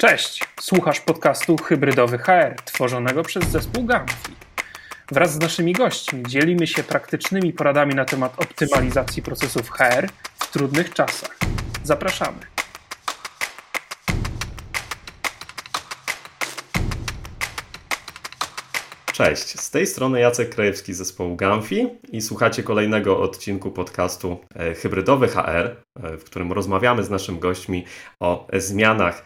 Cześć, słuchasz podcastu Hybrydowy HR, tworzonego przez zespół Gamfi. Wraz z naszymi gośćmi dzielimy się praktycznymi poradami na temat optymalizacji procesów HR w trudnych czasach. Zapraszamy. Cześć, z tej strony Jacek Krajewski z zespołu Gamfi i słuchacie kolejnego odcinku podcastu e, Hybrydowy HR, e, w którym rozmawiamy z naszymi gośćmi o zmianach,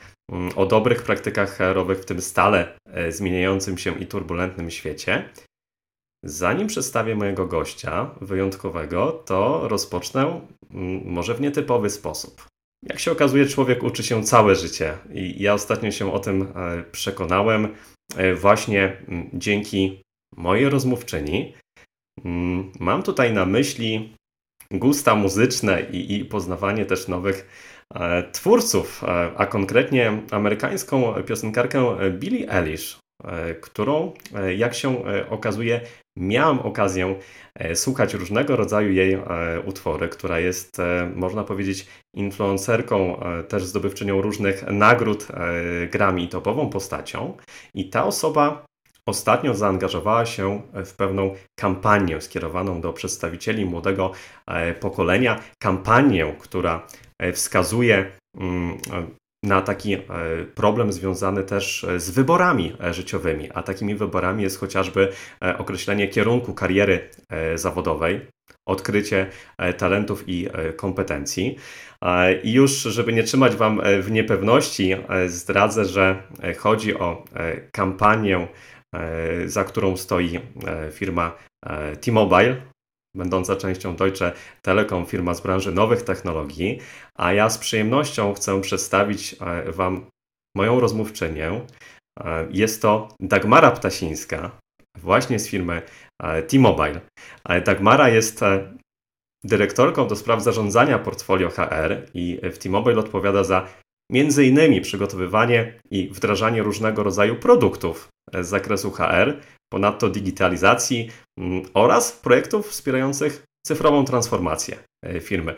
o dobrych praktykach HR-owych w tym stale e, zmieniającym się i turbulentnym świecie. Zanim przedstawię mojego gościa wyjątkowego, to rozpocznę mm, może w nietypowy sposób. Jak się okazuje, człowiek uczy się całe życie i ja ostatnio się o tym przekonałem E, właśnie mm, dzięki mojej rozmówczyni. Mm, mam tutaj na myśli gusta muzyczne i, i poznawanie też nowych e, twórców, e, a konkretnie amerykańską piosenkarkę Billie Eilish, którą, jak się okazuje, miałem okazję słuchać różnego rodzaju jej utwory, która jest, można powiedzieć, influencerką, też zdobywczynią różnych nagród Grammy, topową postacią. I ta osoba ostatnio zaangażowała się w pewną kampanię skierowaną do przedstawicieli młodego pokolenia. Kampanię, która wskazuje mm, na taki e, problem związany też e, z wyborami e, życiowymi, a takimi wyborami jest chociażby określenie kierunku kariery zawodowej, odkrycie talentów i kompetencji. I już, żeby nie trzymać Wam w niepewności, zdradzę, że chodzi o kampanię, za którą stoi firma T-Mobile, będąca częścią Deutsche Telekom, firma z branży nowych technologii, a ja z przyjemnością chcę przedstawić e, Wam moją rozmówczynię. E, jest to Dagmara Ptasińska, właśnie z firmy e, T-Mobile. Dagmara jest dyrektorką do spraw zarządzania portfolio HR i w T-Mobile odpowiada za między innymi przygotowywanie i wdrażanie różnego rodzaju produktów z zakresu HR, ponadto digitalizacji mm, oraz projektów wspierających cyfrową transformację e, firmy.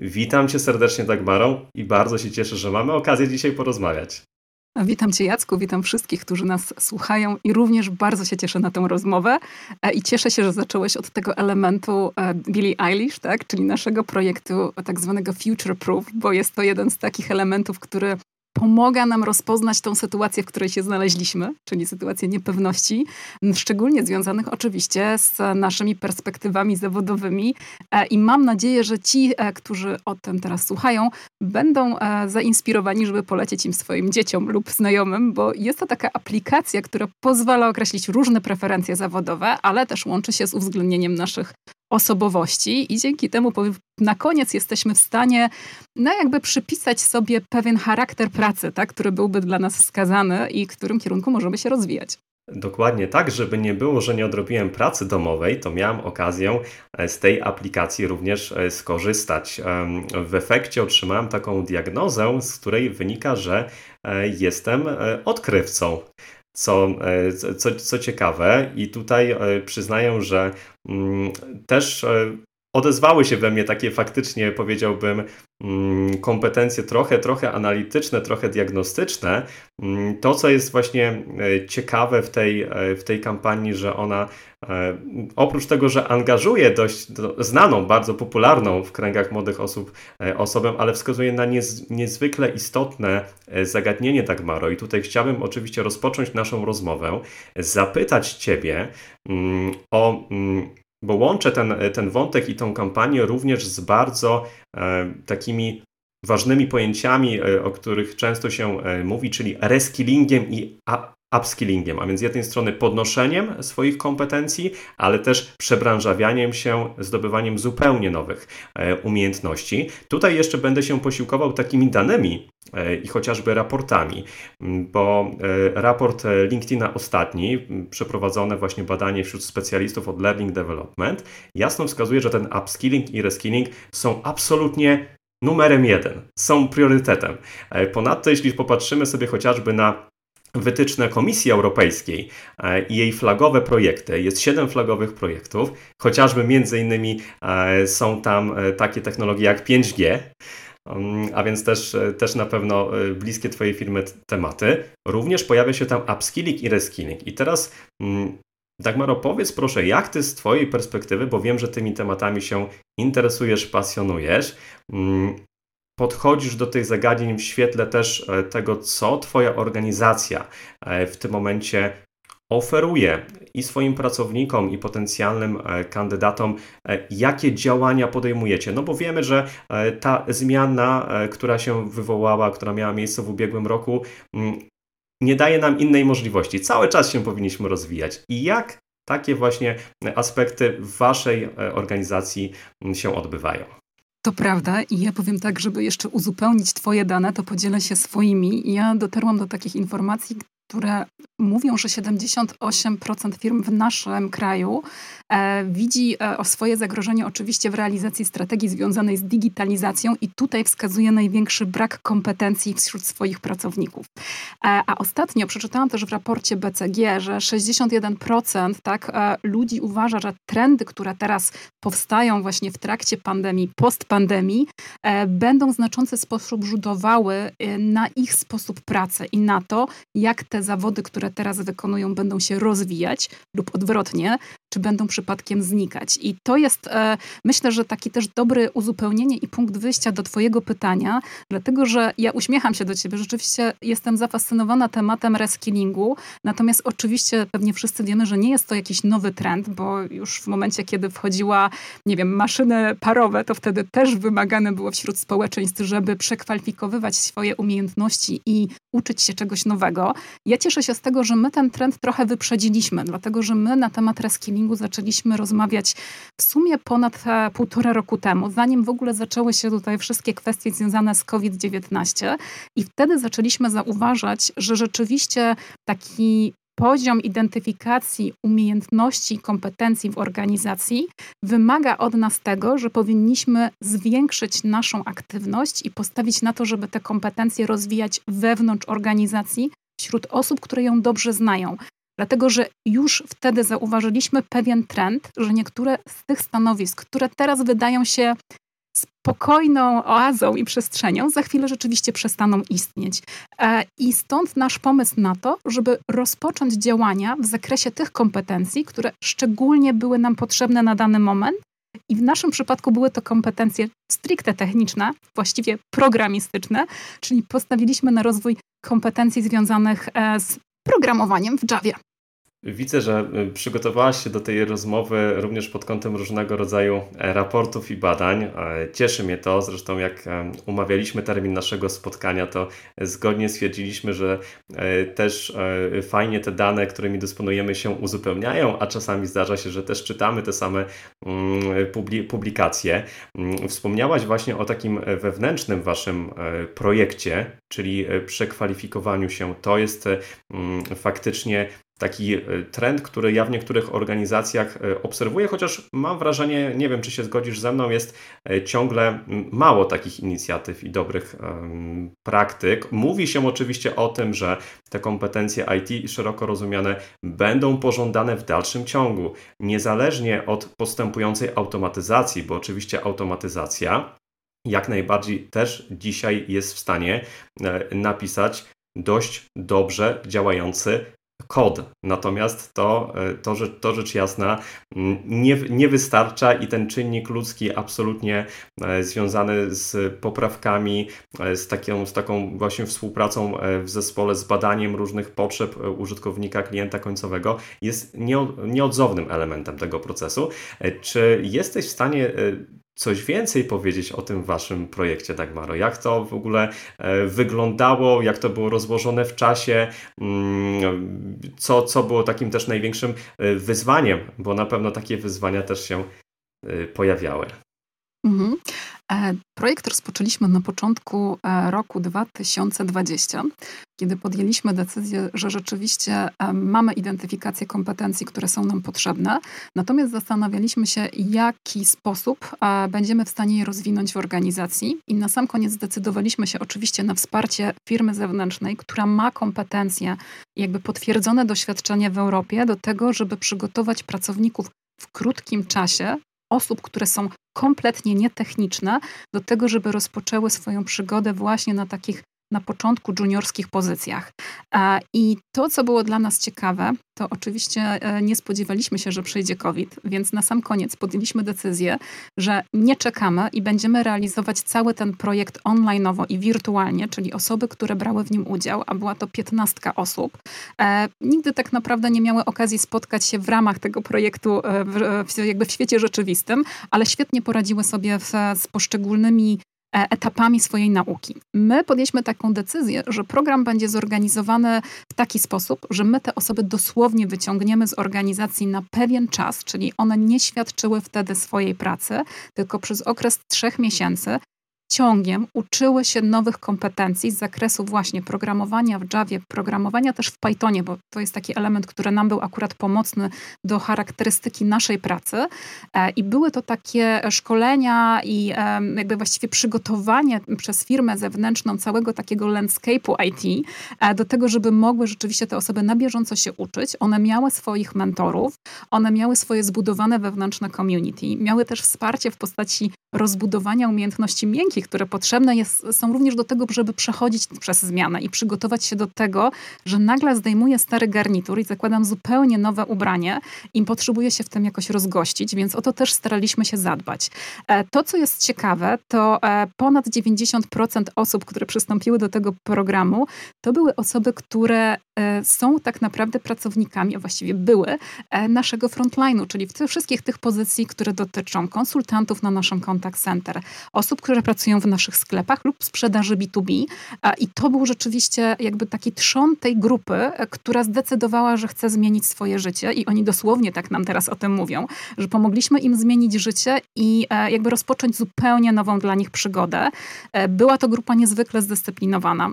Witam Cię serdecznie, Dagmarą, i bardzo się cieszę, że mamy okazję dzisiaj porozmawiać. Witam Cię, Jacku, witam wszystkich, którzy nas słuchają i również bardzo się cieszę na tę rozmowę e, i cieszę się, że zacząłeś od tego elementu e, Billie Eilish, tak? czyli naszego projektu tak zwanego Future Proof, bo jest to jeden z takich elementów, który pomaga nam rozpoznać tą sytuację, w której się znaleźliśmy, czyli sytuację niepewności, szczególnie związanych oczywiście z naszymi perspektywami zawodowymi. E, I mam nadzieję, że ci, e, którzy o tym teraz słuchają, będą e, zainspirowani, żeby polecieć im swoim dzieciom lub znajomym, bo jest to taka aplikacja, która pozwala określić różne preferencje zawodowe, ale też łączy się z uwzględnieniem naszych osobowości i dzięki temu na koniec jesteśmy w stanie no jakby przypisać sobie pewien charakter pracy, tak, który byłby dla nas wskazany i którym kierunku możemy się rozwijać. Dokładnie tak, żeby nie było, że nie odrobiłem pracy domowej, to miałem okazję e, z tej aplikacji również e, skorzystać. W efekcie otrzymałem taką diagnozę, z której wynika, że e, jestem odkrywcą. Co, co, co ciekawe, i tutaj przyznaję, że mm, też odezwały się we mnie takie faktycznie, powiedziałbym, mm, kompetencje trochę, trochę analityczne, trochę diagnostyczne. Mm, to, co jest właśnie e, ciekawe w tej, e, w tej kampanii, że ona e, oprócz tego, że angażuje dość znaną, bardzo popularną w kręgach młodych osób osobę, ale wskazuje na niez, niezwykle istotne zagadnienie Dagmaro. I tutaj chciałbym oczywiście rozpocząć naszą rozmowę, zapytać Ciebie mm, o bo łączę ten, ten wątek i tą kampanię również z bardzo e, takimi ważnymi pojęciami, e, o których często się e, mówi, czyli reskillingiem i upskillingiem, a więc z jednej strony podnoszeniem swoich kompetencji, ale też przebranżawianiem się, zdobywaniem zupełnie nowych e, umiejętności. Tutaj jeszcze będę się posiłkował takimi danymi e, i chociażby raportami, bo e, raport LinkedIna ostatni, przeprowadzone właśnie badanie wśród specjalistów od Learning Development, jasno wskazuje, że ten upskilling i reskilling są absolutnie numerem jeden, są priorytetem. Ponadto, jeśli popatrzymy sobie chociażby na wytyczne Komisji Europejskiej e, i jej flagowe projekty. Jest siedem flagowych projektów, chociażby między innymi e, są tam e, takie technologie jak 5G. mm, a więc też, też na pewno bliskie Twojej firmy tematy. Również pojawia się tam upskilling i reskilling. I teraz mm, Dagmaro, powiedz proszę, jak ty z Twojej perspektywy, bo wiem, że tymi tematami się interesujesz, pasjonujesz, mm, podchodzisz do tych zagadnień w świetle też e, tego, co Twoja organizacja e, w tym momencie oferuje i swoim pracownikom, i potencjalnym e, kandydatom, jakie działania podejmujecie. No bo wiemy, że ta zmiana, która się wywołała, która miała miejsce w ubiegłym roku, mm, nie daje nam innej możliwości. Cały czas się powinniśmy rozwijać. I jak takie właśnie aspekty w Waszej organizacji mm, się odbywają? To prawda i ja powiem tak, żeby jeszcze uzupełnić Twoje dane, to podzielę się swoimi. Ja dotarłam do takich informacji, które mówią, że 78% firm w naszym kraju widzi e, o swoje zagrożenie oczywiście w realizacji strategii związanej z digitalizacją i tutaj wskazuje największy brak kompetencji wśród swoich pracowników. E, a ostatnio przeczytałam też w raporcie BCG, że 61% tak, e, ludzi uważa, że trendy, które teraz powstają właśnie w trakcie pandemii, postpandemii, e, będą w znaczący sposób rzutowały e, na ich sposób pracy i na to, jak te zawody, które teraz wykonują, będą się rozwijać lub odwrotnie, czy będą przypadkiem znikać. I to jest, e, myślę, że taki też dobry uzupełnienie i punkt wyjścia do Twojego pytania, dlatego że ja uśmiecham się do Ciebie. Rzeczywiście jestem zafascynowana tematem reskillingu, natomiast oczywiście pewnie wszyscy wiemy, że nie jest to jakiś nowy trend, bo już w momencie, kiedy wchodziła, nie wiem, maszyny parowe, to wtedy też wymagane było wśród społeczeństw, żeby przekwalifikowywać swoje umiejętności i uczyć się czegoś nowego. Ja cieszę się z tego, że my ten trend trochę wyprzedziliśmy, dlatego że my na temat reskillingu zaczęliśmy rozmawiać w sumie ponad e, półtora roku temu, zanim w ogóle zaczęły się tutaj wszystkie kwestie związane z COVID-19 i wtedy zaczęliśmy zauważać, że rzeczywiście taki poziom identyfikacji umiejętności i kompetencji w organizacji wymaga od nas tego, że powinniśmy zwiększyć naszą aktywność i postawić na to, żeby te kompetencje rozwijać wewnątrz organizacji wśród osób, które ją dobrze znają. Dlatego, że już wtedy zauważyliśmy pewien trend, że niektóre z tych stanowisk, które teraz wydają się spokojną oazą i przestrzenią, za chwilę rzeczywiście przestaną istnieć. E, I stąd nasz pomysł na to, żeby rozpocząć działania w zakresie tych kompetencji, które szczególnie były nam potrzebne na dany moment. I w naszym przypadku były to kompetencje stricte techniczne, właściwie programistyczne, czyli postawiliśmy na rozwój kompetencji związanych e, z programowaniem w Javie. Widzę, że y, przygotowałaś się do tej rozmowy również pod kątem różnego rodzaju e, raportów i badań. E, cieszy mnie to, zresztą jak e, umawialiśmy termin naszego spotkania, to zgodnie stwierdziliśmy, że też fajnie te dane, którymi dysponujemy się uzupełniają, a czasami zdarza się, że też czytamy te same mm, publikacje. Mm, wspomniałaś właśnie o takim wewnętrznym waszym projekcie, czyli przekwalifikowaniu się. To jest mm, faktycznie taki e, trend, który ja w niektórych organizacjach e, obserwuję, chociaż mam wrażenie, nie wiem czy się zgodzisz ze mną, jest e, ciągle mało takich inicjatyw i dobrych praktyk. Mówi się oczywiście o tym, że te kompetencje IT szeroko rozumiane będą pożądane w dalszym ciągu, niezależnie od postępującej automatyzacji, bo oczywiście automatyzacja jak najbardziej też dzisiaj jest w stanie napisać dość dobrze działający kod. Natomiast to, e, to, to rzecz jasna mm, nie, nie wystarcza i ten czynnik ludzki absolutnie e, związany z poprawkami, e, z taką, z taką właśnie współpracą w zespole, z badaniem różnych potrzeb użytkownika, klienta końcowego jest nieodzownym elementem tego procesu. Czy jesteś w stanie coś więcej powiedzieć o tym waszym projekcie Dagmaro? Jak to w ogóle e, wyglądało, jak to było rozłożone w czasie, mm, co, co było takim też największym e, wyzwaniem, bo na pewno takie wyzwania też się e, pojawiały. Mhm. E, projekt rozpoczęliśmy na początku e, roku 2020, kiedy podjęliśmy decyzję, że rzeczywiście e, mamy identyfikację kompetencji, które są nam potrzebne, natomiast zastanawialiśmy się, jaki sposób będziemy w stanie je rozwinąć w organizacji. I na sam koniec zdecydowaliśmy się oczywiście na wsparcie firmy zewnętrznej, która ma kompetencje, jakby potwierdzone doświadczenie w Europie do tego, żeby przygotować pracowników w krótkim czasie osób, które są kompletnie nietechniczne, do tego, żeby rozpoczęły swoją przygodę właśnie na takich na początku juniorskich pozycjach. I to, co było dla nas ciekawe, to oczywiście e, nie spodziewaliśmy się, że przyjdzie COVID, więc na sam koniec podjęliśmy decyzję, że nie czekamy i będziemy realizować cały ten projekt onlineowo i wirtualnie, czyli osoby, które brały w nim udział, a była to piętnastka osób. E, nigdy tak naprawdę nie miały okazji spotkać się w ramach tego projektu e, w, jakby w świecie rzeczywistym, ale świetnie poradziły sobie w, z poszczególnymi E, etapami swojej nauki. My podjęliśmy taką decyzję, że program będzie zorganizowany w taki sposób, że my te osoby dosłownie wyciągniemy z organizacji na pewien czas, czyli one nie świadczyły wtedy swojej pracy, tylko przez okres trzech miesięcy ciągiem uczyły się nowych kompetencji z zakresu właśnie programowania w Javie, programowania też w Pythonie, bo to jest taki element, który nam był akurat pomocny do charakterystyki naszej pracy. E, I były to takie szkolenia i jakby właściwie przygotowanie przez firmę zewnętrzną całego takiego landscape'u IT e, do tego, żeby mogły rzeczywiście te osoby na bieżąco się uczyć. One miały swoich mentorów, one miały swoje zbudowane wewnętrzne community, miały też wsparcie w postaci rozbudowania umiejętności miękkich, które potrzebne jest, są również do tego, żeby przechodzić przez zmianę i przygotować się do tego, że nagle zdejmuję stary garnitur i zakładam zupełnie nowe ubranie i potrzebuję się w tym jakoś rozgościć, więc o to też staraliśmy się zadbać. E, to, co jest ciekawe, to e, ponad 90% osób, które przystąpiły do tego programu, to były osoby, które są tak naprawdę pracownikami, a właściwie były, naszego frontline'u, czyli w tych wszystkich tych pozycji, które dotyczą konsultantów na naszym contact center, osób, które pracują w naszych sklepach lub sprzedaży B2B. I to był rzeczywiście jakby taki trzon tej grupy, e, która zdecydowała, że chce zmienić swoje życie i oni dosłownie tak nam teraz o tym mówią, że pomogliśmy im zmienić życie i e, jakby rozpocząć zupełnie nową dla nich przygodę. E, była to grupa niezwykle zdyscyplinowana.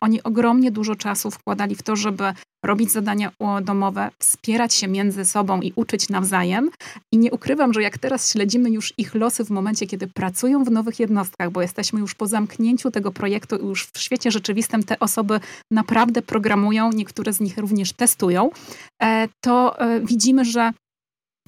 Oni ogromnie dużo czasu wkładali w to, żeby robić zadania domowe, wspierać się między sobą i uczyć nawzajem. I nie ukrywam, że jak teraz śledzimy już ich losy w momencie, kiedy pracują w nowych jednostkach, bo jesteśmy już po zamknięciu tego projektu już w świecie rzeczywistym te osoby naprawdę programują, niektóre z nich również testują, e, to e, widzimy, że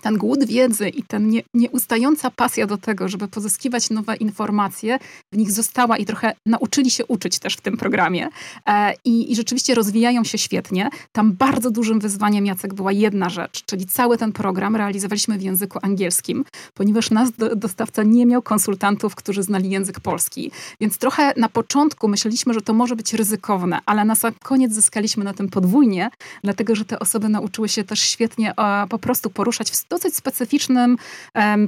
ten głód wiedzy i ten nie, nieustająca pasja do tego, żeby pozyskiwać nowe informacje, w nich została i trochę nauczyli się uczyć też w tym programie. E, i, I rzeczywiście rozwijają się świetnie. Tam bardzo dużym wyzwaniem, Jacek, była jedna rzecz, czyli cały ten program realizowaliśmy w języku angielskim, ponieważ nasz do, dostawca nie miał konsultantów, którzy znali język polski. Więc trochę na początku myśleliśmy, że to może być ryzykowne, ale na sam koniec zyskaliśmy na tym podwójnie, dlatego że te osoby nauczyły się też świetnie e, po prostu poruszać w dosyć specyficznym,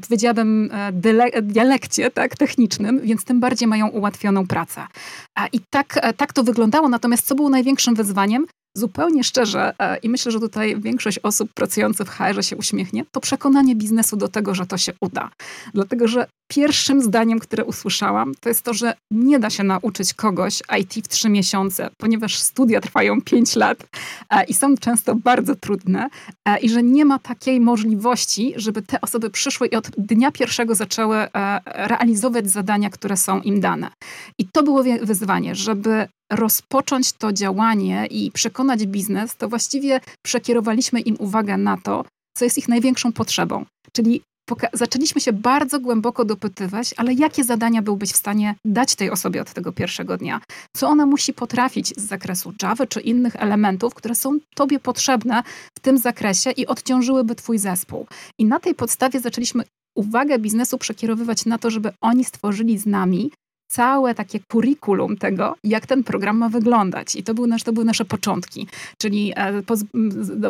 powiedziałabym, e, dialekcie tak, technicznym, więc tym bardziej mają ułatwioną pracę. I tak, e, tak to wyglądało. Natomiast co było największym wyzwaniem? Zupełnie szczerze, e, i myślę, że tutaj większość osób pracujących w HR się uśmiechnie, to przekonanie biznesu do tego, że to się uda. Dlatego, że pierwszym zdaniem, które usłyszałam, to jest to, że nie da się nauczyć kogoś IT w trzy miesiące, ponieważ studia trwają pięć lat e, i są często bardzo trudne e, i że nie ma takiej możliwości, żeby te osoby przyszły i od dnia pierwszego zaczęły realizować zadania, które są im dane. I to było wyzwanie, żeby rozpocząć to działanie i przekonać biznes, to właściwie przekierowaliśmy im uwagę na to, co jest ich największą potrzebą. Czyli zaczęliśmy się bardzo głęboko dopytywać, ale jakie zadania byłbyś w stanie dać tej osobie od tego pierwszego dnia? Co ona musi potrafić z zakresu Java czy innych elementów, które są tobie potrzebne w tym zakresie i odciążyłyby twój zespół. I na tej podstawie zaczęliśmy uwagę biznesu przekierowywać na to, żeby oni stworzyli z nami całe takie kurikulum tego, jak ten program ma wyglądać. I to, był nasz, to były nasze początki. Czyli e,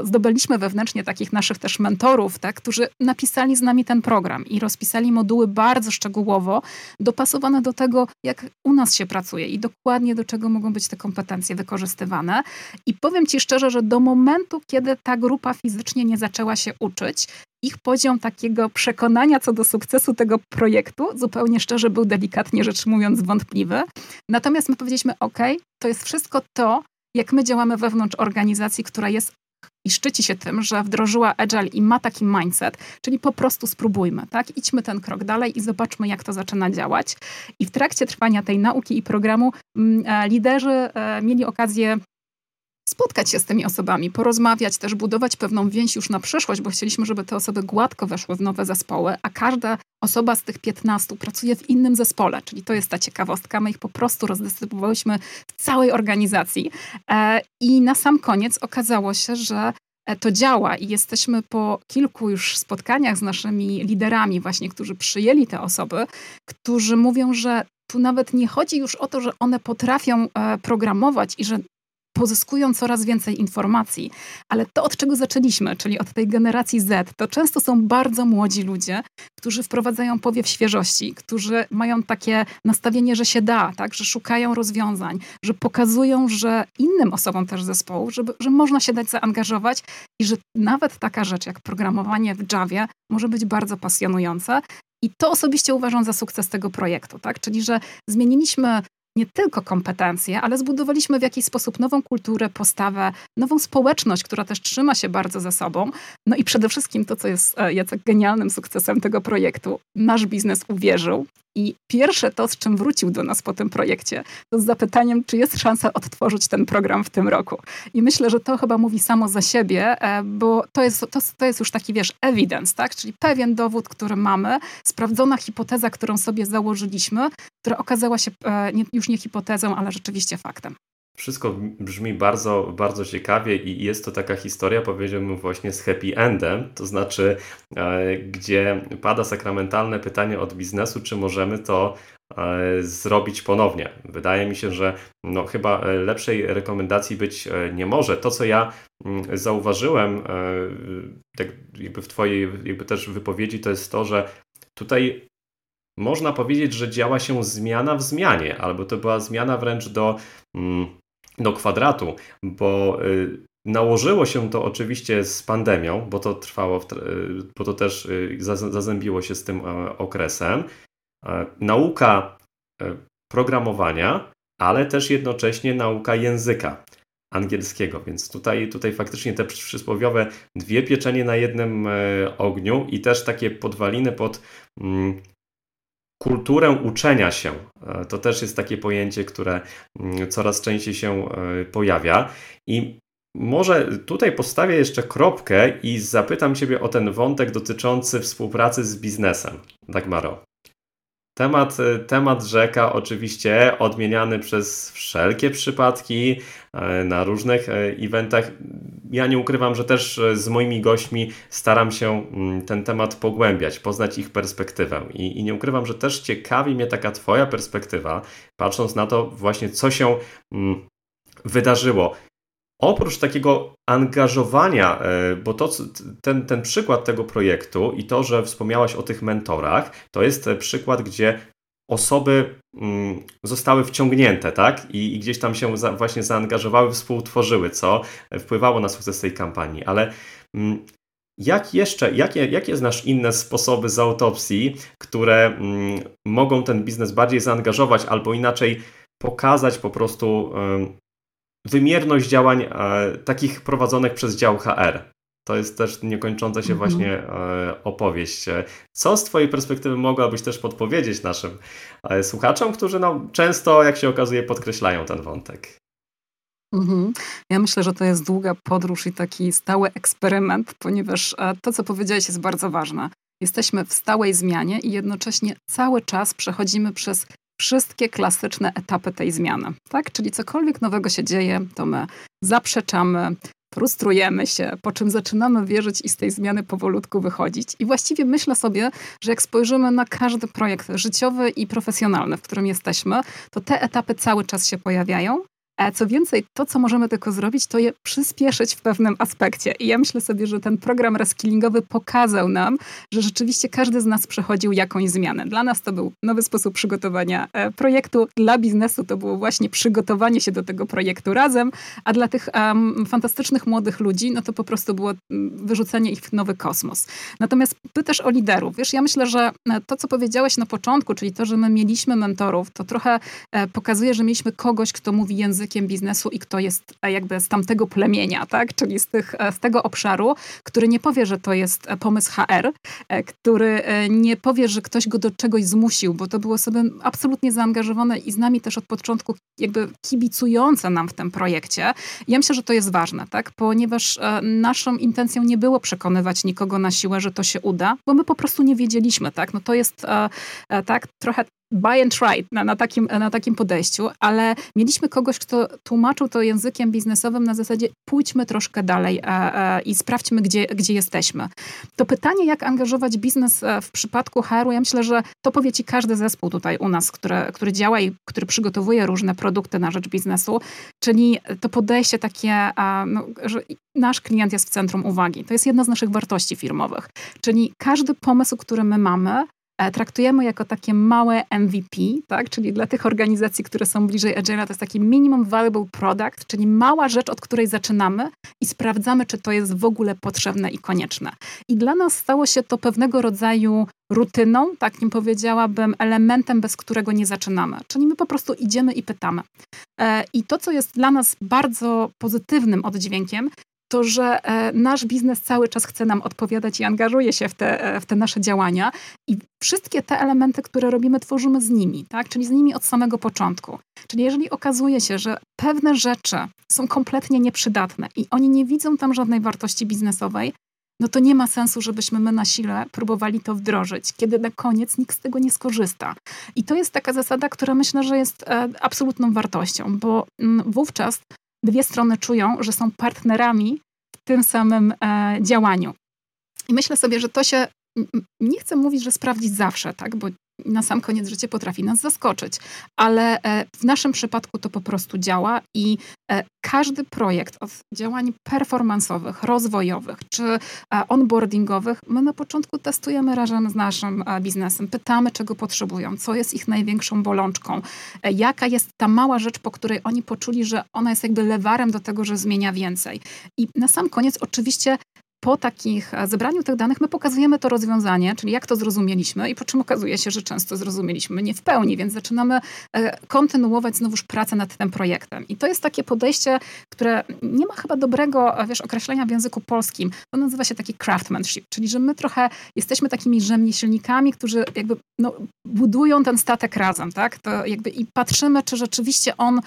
zdobyliśmy wewnętrznie takich naszych też mentorów, tak, którzy napisali z nami ten program i rozpisali moduły bardzo szczegółowo, dopasowane do tego, jak u nas się pracuje i dokładnie do czego mogą być te kompetencje wykorzystywane. I powiem Ci szczerze, że do momentu, kiedy ta grupa fizycznie nie zaczęła się uczyć, ich poziom takiego przekonania co do sukcesu tego projektu, zupełnie szczerze, był delikatnie rzecz mówiąc wątpliwy. Natomiast my powiedzieliśmy: OK, to jest wszystko to, jak my działamy wewnątrz organizacji, która jest i szczyci się tym, że wdrożyła Agile i ma taki mindset, czyli po prostu spróbujmy, tak? Idźmy ten krok dalej i zobaczmy, jak to zaczyna działać. I w trakcie trwania tej nauki i programu mm, e, liderzy e, mieli okazję spotkać się z tymi osobami, porozmawiać, też budować pewną więź już na przyszłość, bo chcieliśmy, żeby te osoby gładko weszły w nowe zespoły, a każda osoba z tych 15 pracuje w innym zespole, czyli to jest ta ciekawostka. My ich po prostu rozdystrybuowałyśmy w całej organizacji. E, I na sam koniec okazało się, że e, to działa i jesteśmy po kilku już spotkaniach z naszymi liderami, właśnie, którzy przyjęli te osoby, którzy mówią, że tu nawet nie chodzi już o to, że one potrafią e, programować i że pozyskują coraz więcej informacji. Ale to, od czego zaczęliśmy, czyli od tej generacji Z, to często są bardzo młodzi ludzie, którzy wprowadzają powiew świeżości, którzy mają takie nastawienie, że się da, tak? że szukają rozwiązań, że pokazują, że innym osobom też zespołu, żeby, że można się dać zaangażować i że nawet taka rzecz jak programowanie w Javie może być bardzo pasjonujące. I to osobiście uważam za sukces tego projektu, tak? Czyli, że zmieniliśmy nie tylko kompetencje, ale zbudowaliśmy w jakiś sposób nową kulturę, postawę, nową społeczność, która też trzyma się bardzo ze sobą. No i przede wszystkim to, co jest e, Jacek genialnym sukcesem tego projektu, nasz biznes uwierzył i pierwsze to, z czym wrócił do nas po tym projekcie, to z zapytaniem, czy jest szansa odtworzyć ten program w tym roku. I myślę, że to chyba mówi samo za siebie, e, bo to jest, to, to jest już taki, wiesz, evidence, tak? Czyli pewien dowód, który mamy, sprawdzona hipoteza, którą sobie założyliśmy, która okazała się e, już nie hipotezą, ale rzeczywiście faktem. Wszystko brzmi bardzo, bardzo ciekawie i jest to taka historia, powiedziałbym właśnie z happy endem, to znaczy, e, gdzie pada sakramentalne pytanie od biznesu, czy możemy to e, zrobić ponownie. Wydaje mi się, że no, chyba lepszej rekomendacji być nie może. To, co ja mm, zauważyłem tak jakby w Twojej jakby też wypowiedzi, to jest to, że tutaj można powiedzieć, że działa się zmiana w zmianie, albo to była zmiana wręcz do, mm, do kwadratu, bo y, nałożyło się to oczywiście z pandemią, bo to trwało, y, bo to też y, zazębiło się z tym e, okresem. E, nauka e, programowania, ale też jednocześnie nauka języka angielskiego, więc tutaj, tutaj faktycznie te przysłowiowe dwie pieczenie na jednym ogniu i też takie podwaliny pod mm, kulturę uczenia się. E, to też jest takie pojęcie, które mm, coraz częściej się e, pojawia. I może tutaj postawię jeszcze kropkę i zapytam Ciebie o ten wątek dotyczący współpracy z biznesem. Dagmaro. Temat, y, temat rzeka oczywiście odmieniany przez wszelkie przypadki y, na różnych y, eventach. Ja nie ukrywam, że też z moimi gośćmi staram się mm, ten temat pogłębiać, poznać ich perspektywę. I, i nie ukrywam, że też ciekawi mnie taka Twoja perspektywa, patrząc na to właśnie, co się mm, wydarzyło Oprócz takiego angażowania, e, bo to, ten, ten przykład tego projektu i to, że wspomniałaś o tych mentorach, to jest przykład, gdzie osoby mm, zostały wciągnięte, tak? I, i gdzieś tam się za, właśnie zaangażowały, współtworzyły, co wpływało na sukces tej kampanii. Ale mm, jak jeszcze, jakie, jakie znasz inne sposoby z autopsji, które mm, mogą ten biznes bardziej zaangażować albo inaczej pokazać po prostu wymierność działań e, takich prowadzonych przez dział HR. To jest też niekończąca się mhm. właśnie e, opowieść. Co z Twojej perspektywy mogłabyś też podpowiedzieć naszym e, słuchaczom, którzy no, często, jak się okazuje, podkreślają ten wątek? Mhm. Ja myślę, że to jest długa podróż i taki stały eksperyment, ponieważ to, co powiedziałeś, jest bardzo ważne. Jesteśmy w stałej zmianie i jednocześnie cały czas przechodzimy przez wszystkie klasyczne etapy tej zmiany. Tak? Czyli cokolwiek nowego się dzieje, to my zaprzeczamy, frustrujemy się, po czym zaczynamy wierzyć i z tej zmiany powolutku wychodzić. I właściwie myślę sobie, że jak spojrzymy na każdy projekt życiowy i profesjonalny, w którym jesteśmy, to te etapy cały czas się pojawiają co więcej, to, co możemy tylko zrobić, to je przyspieszyć w pewnym aspekcie. I ja myślę sobie, że ten program reskillingowy pokazał nam, że rzeczywiście każdy z nas przechodził jakąś zmianę. Dla nas to był nowy sposób przygotowania e, projektu, dla biznesu to było właśnie przygotowanie się do tego projektu razem, a dla tych um, fantastycznych młodych ludzi, no to po prostu było mm, wyrzucenie ich w nowy kosmos. Natomiast pytasz o liderów. Wiesz, ja myślę, że e, to, co powiedziałeś na początku, czyli to, że my mieliśmy mentorów, to trochę e, pokazuje, że mieliśmy kogoś, kto mówi językiem językiem biznesu i kto jest jakby z tamtego plemienia, tak? czyli z, tych, z tego obszaru, który nie powie, że to jest pomysł HR, który nie powie, że ktoś go do czegoś zmusił, bo to było osoby absolutnie zaangażowane i z nami też od początku jakby kibicujące nam w tym projekcie. Ja myślę, że to jest ważne, tak? ponieważ naszą intencją nie było przekonywać nikogo na siłę, że to się uda, bo my po prostu nie wiedzieliśmy. Tak? No to jest tak trochę buy and try na, na, takim, na takim podejściu, ale mieliśmy kogoś, kto tłumaczył to językiem biznesowym na zasadzie pójdźmy troszkę dalej a, a, i sprawdźmy, gdzie, gdzie jesteśmy. To pytanie, jak angażować biznes e, w przypadku HR-u, ja myślę, że to powie ci każdy zespół tutaj u nas, który, który działa i który przygotowuje różne produkty na rzecz biznesu, czyli to podejście takie, a, no, że nasz klient jest w centrum uwagi. To jest jedna z naszych wartości firmowych. Czyli każdy pomysł, który my mamy, E, traktujemy jako takie małe MVP, tak? czyli dla tych organizacji, które są bliżej Agile, to jest taki minimum valuable product, czyli mała rzecz, od której zaczynamy i sprawdzamy, czy to jest w ogóle potrzebne i konieczne. I dla nas stało się to pewnego rodzaju rutyną, takim powiedziałabym, elementem, bez którego nie zaczynamy. Czyli my po prostu idziemy i pytamy. E, I to, co jest dla nas bardzo pozytywnym oddźwiękiem, to że e, nasz biznes cały czas chce nam odpowiadać i angażuje się w te, e, w te nasze działania i wszystkie te elementy, które robimy, tworzymy z nimi, tak? czyli z nimi od samego początku. Czyli jeżeli okazuje się, że pewne rzeczy są kompletnie nieprzydatne i oni nie widzą tam żadnej wartości biznesowej, no to nie ma sensu, żebyśmy my na sile próbowali to wdrożyć, kiedy na koniec nikt z tego nie skorzysta. I to jest taka zasada, która myślę, że jest e, absolutną wartością, bo mm, wówczas dwie strony czują, że są partnerami w tym samym e, działaniu. I myślę sobie, że to się, nie chcę mówić, że sprawdzić zawsze, tak, bo na sam koniec życie potrafi nas zaskoczyć. Ale e, w naszym przypadku to po prostu działa i e, każdy projekt od działań performansowych, rozwojowych czy e, onboardingowych, my na początku testujemy razem z naszym biznesem, pytamy, czego potrzebują, co jest ich największą bolączką, jaka jest ta mała rzecz, po której oni poczuli, że ona jest jakby lewarem do tego, że zmienia więcej. I na sam koniec oczywiście po takich e, zebraniu tych danych my pokazujemy to rozwiązanie, czyli jak to zrozumieliśmy i po czym okazuje się, że często zrozumieliśmy nie w pełni, więc zaczynamy e, kontynuować znowuż pracę nad tym projektem. I to jest takie podejście, które nie ma chyba dobrego, e, wiesz, określenia w języku polskim. To nazywa się taki craftsmanship, czyli że my trochę jesteśmy takimi rzemieślnikami, którzy jakby no, budują ten statek razem, tak? To jakby i patrzymy, czy rzeczywiście on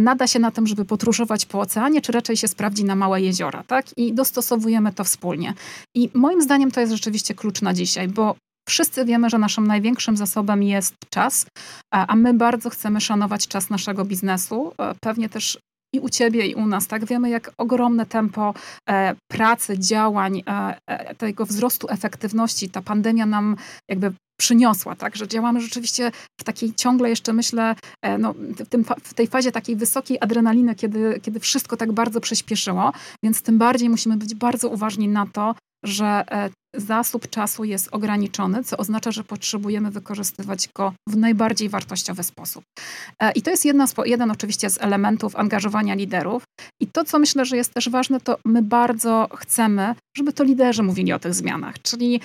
nada się na tym, żeby podróżować po oceanie, czy raczej się sprawdzi na małe jeziora, tak? I dostosowujemy to w wspólnie. I moim zdaniem to jest rzeczywiście klucz na dzisiaj, bo Wszyscy wiemy, że naszym największym zasobem jest czas, a my bardzo chcemy szanować czas naszego biznesu. E, pewnie też i u ciebie, i u nas, tak? Wiemy, jak ogromne tempo e, pracy, działań, e, tego wzrostu efektywności ta pandemia nam jakby przyniosła, tak, że działamy rzeczywiście w takiej ciągle jeszcze myślę, e, no, w, tym, w tej fazie takiej wysokiej adrenaliny, kiedy, kiedy wszystko tak bardzo przyspieszyło, więc tym bardziej musimy być bardzo uważni na to, że e, zasób czasu jest ograniczony, co oznacza, że potrzebujemy wykorzystywać go w najbardziej wartościowy sposób. E, I to jest jedna jeden oczywiście z elementów angażowania liderów. I to, co myślę, że jest też ważne, to my bardzo chcemy, żeby to liderzy mówili o tych zmianach. Czyli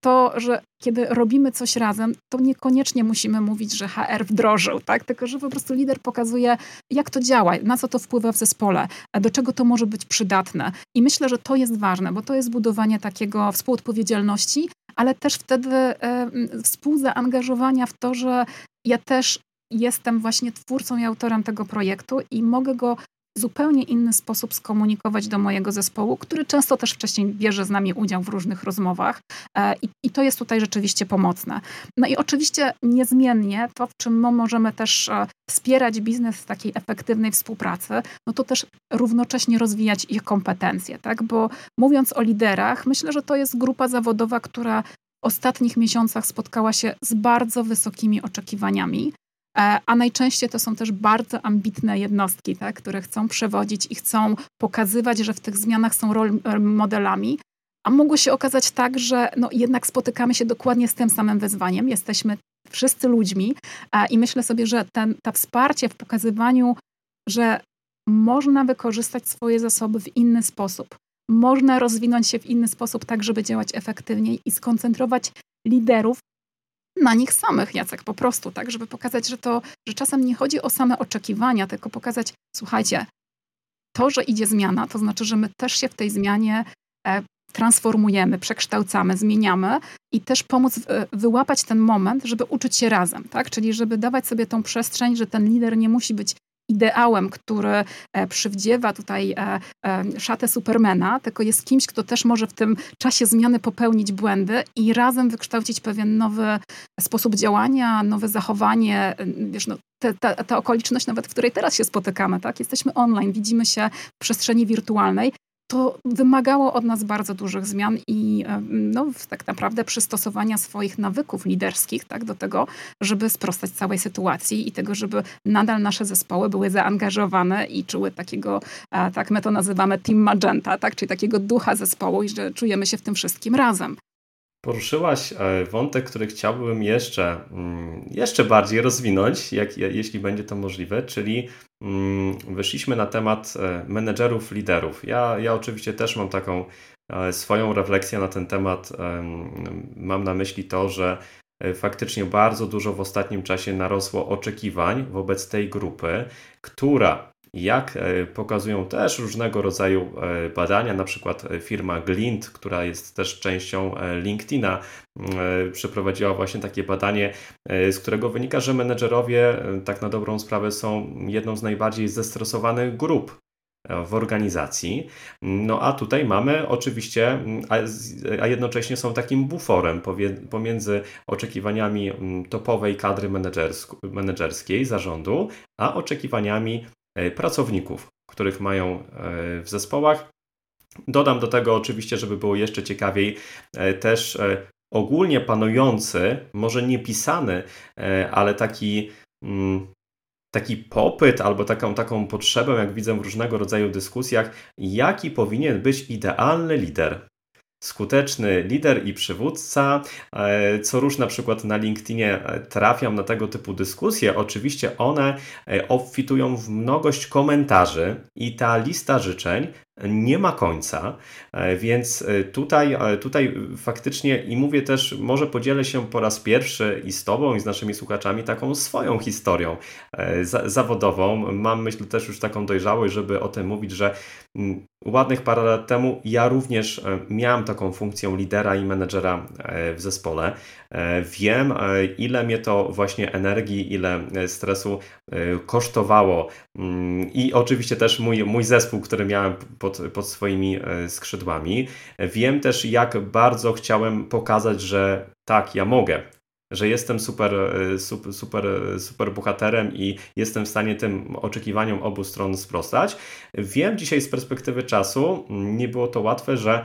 to, że kiedy robimy coś razem, to niekoniecznie musimy mówić, że HR wdrożył, tak? tylko że po prostu lider pokazuje, jak to działa, na co to wpływa w zespole, do czego to może być przydatne. I myślę, że to jest ważne, bo to jest budowanie takiego współodpowiedzialności, ale też wtedy e, współzaangażowania w to, że ja też jestem właśnie twórcą i autorem tego projektu i mogę go zupełnie inny sposób skomunikować do mojego zespołu, który często też wcześniej bierze z nami udział w różnych rozmowach e, i, i to jest tutaj rzeczywiście pomocne. No i oczywiście niezmiennie to, w czym my możemy też e, wspierać biznes w takiej efektywnej współpracy, no to też równocześnie rozwijać ich kompetencje, tak? Bo mówiąc o liderach, myślę, że to jest grupa zawodowa, która ostatnich miesiącach spotkała się z bardzo wysokimi oczekiwaniami. E, a najczęściej to są też bardzo ambitne jednostki, tak, które chcą przewodzić i chcą pokazywać, że w tych zmianach są rol modelami. A mogło się okazać tak, że no jednak spotykamy się dokładnie z tym samym wyzwaniem. Jesteśmy wszyscy ludźmi i myślę sobie, że ten, to wsparcie w pokazywaniu, że można wykorzystać swoje zasoby w inny sposób, można rozwinąć się w inny sposób, tak żeby działać efektywniej i skoncentrować liderów na nich samych, Jacek, po prostu, tak, żeby pokazać, że to, że czasem nie chodzi o same oczekiwania, tylko pokazać, słuchajcie, to, że idzie zmiana, to znaczy, że my też się w tej zmianie e, transformujemy, przekształcamy, zmieniamy i też pomóc e, wyłapać ten moment, żeby uczyć się razem, tak? Czyli żeby dawać sobie tą przestrzeń, że ten lider nie musi być ideałem, który e, przywdziewa tutaj e, e, szatę Supermana, tylko jest kimś, kto też może w tym czasie zmiany popełnić błędy i razem wykształcić pewien nowy sposób działania, nowe zachowanie. Wiesz, no, ta, ta okoliczność nawet, w której teraz się spotykamy, tak? Jesteśmy online, widzimy się w przestrzeni wirtualnej, to wymagało od nas bardzo dużych zmian i no, tak naprawdę przystosowania swoich nawyków liderskich tak, do tego, żeby sprostać całej sytuacji i tego, żeby nadal nasze zespoły były zaangażowane i czuły takiego, tak my to nazywamy team magenta, tak, czyli takiego ducha zespołu i że czujemy się w tym wszystkim razem. Poruszyłaś e, wątek, który chciałbym jeszcze, mm, jeszcze bardziej rozwinąć, jak, jeśli będzie to możliwe, czyli mm, wyszliśmy na temat e, menedżerów, liderów. Ja, ja oczywiście też mam taką e, swoją refleksję na ten temat. Mam na myśli to, że faktycznie bardzo dużo w ostatnim czasie narosło oczekiwań wobec tej grupy, która jak e, pokazują też różnego rodzaju e, badania, na przykład e, firma Glint, która jest też częścią LinkedIna, przeprowadziła właśnie takie badanie, z którego wynika, że menedżerowie tak na dobrą sprawę są jedną z najbardziej zestresowanych grup w organizacji. No a tutaj mamy oczywiście, a, a jednocześnie są takim buforem pomiędzy oczekiwaniami topowej kadry menedżerskiej zarządu, a oczekiwaniami pracowników, których mają e, w zespołach. Dodam do tego oczywiście, żeby było jeszcze ciekawiej, e, też ogólnie panujący, może nie pisany, ale taki, mm, taki popyt albo taką, taką potrzebę, jak widzę w różnego rodzaju dyskusjach, jaki powinien być idealny lider skuteczny lider i przywódca. E, co róż na przykład na LinkedInie e, trafiam na tego typu dyskusje. Oczywiście one e, obfitują w mnogość komentarzy i ta lista życzeń nie ma końca, więc tutaj, tutaj faktycznie i mówię też, może podzielę się po raz pierwszy i z Tobą i z naszymi słuchaczami taką swoją historią zawodową. Mam myślę też już taką dojrzałość, żeby o tym mówić, że mm, ładnych parę lat temu ja również miałem taką funkcję lidera i menedżera e, w zespole. E, wiem, e, ile mnie to właśnie energii, ile stresu kosztowało mm, i oczywiście też mój, mój zespół, który miałem pod, pod swoimi skrzydłami. Wiem też, jak bardzo chciałem pokazać, że tak, ja mogę, że jestem super, super, super, super bohaterem i jestem w stanie tym oczekiwaniom obu stron sprostać. Wiem dzisiaj z perspektywy czasu, mm, nie było to łatwe, że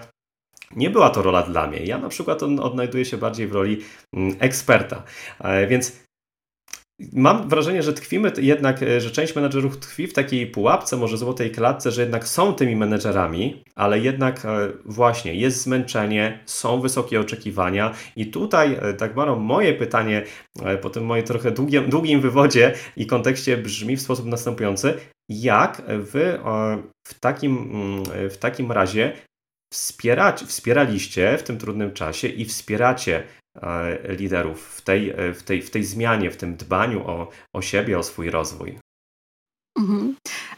nie była to rola dla mnie. Ja na przykład odnajduję się bardziej w roli mm, eksperta. E, więc Mam wrażenie, że tkwimy jednak, e, że część menedżerów tkwi w takiej pułapce, może złotej klatce, że jednak są tymi menedżerami, ale jednak e, właśnie jest zmęczenie, są wysokie oczekiwania i tutaj, tak Maro, moje pytanie po tym moim trochę długim, długim wywodzie i kontekście brzmi w sposób następujący. Jak wy w takim, mm, w takim razie wspierać, wspieraliście w tym trudnym czasie i wspieracie e, liderów w tej, e, w tej, w tej zmianie, w tym dbaniu o, o siebie, o swój rozwój. Mhm.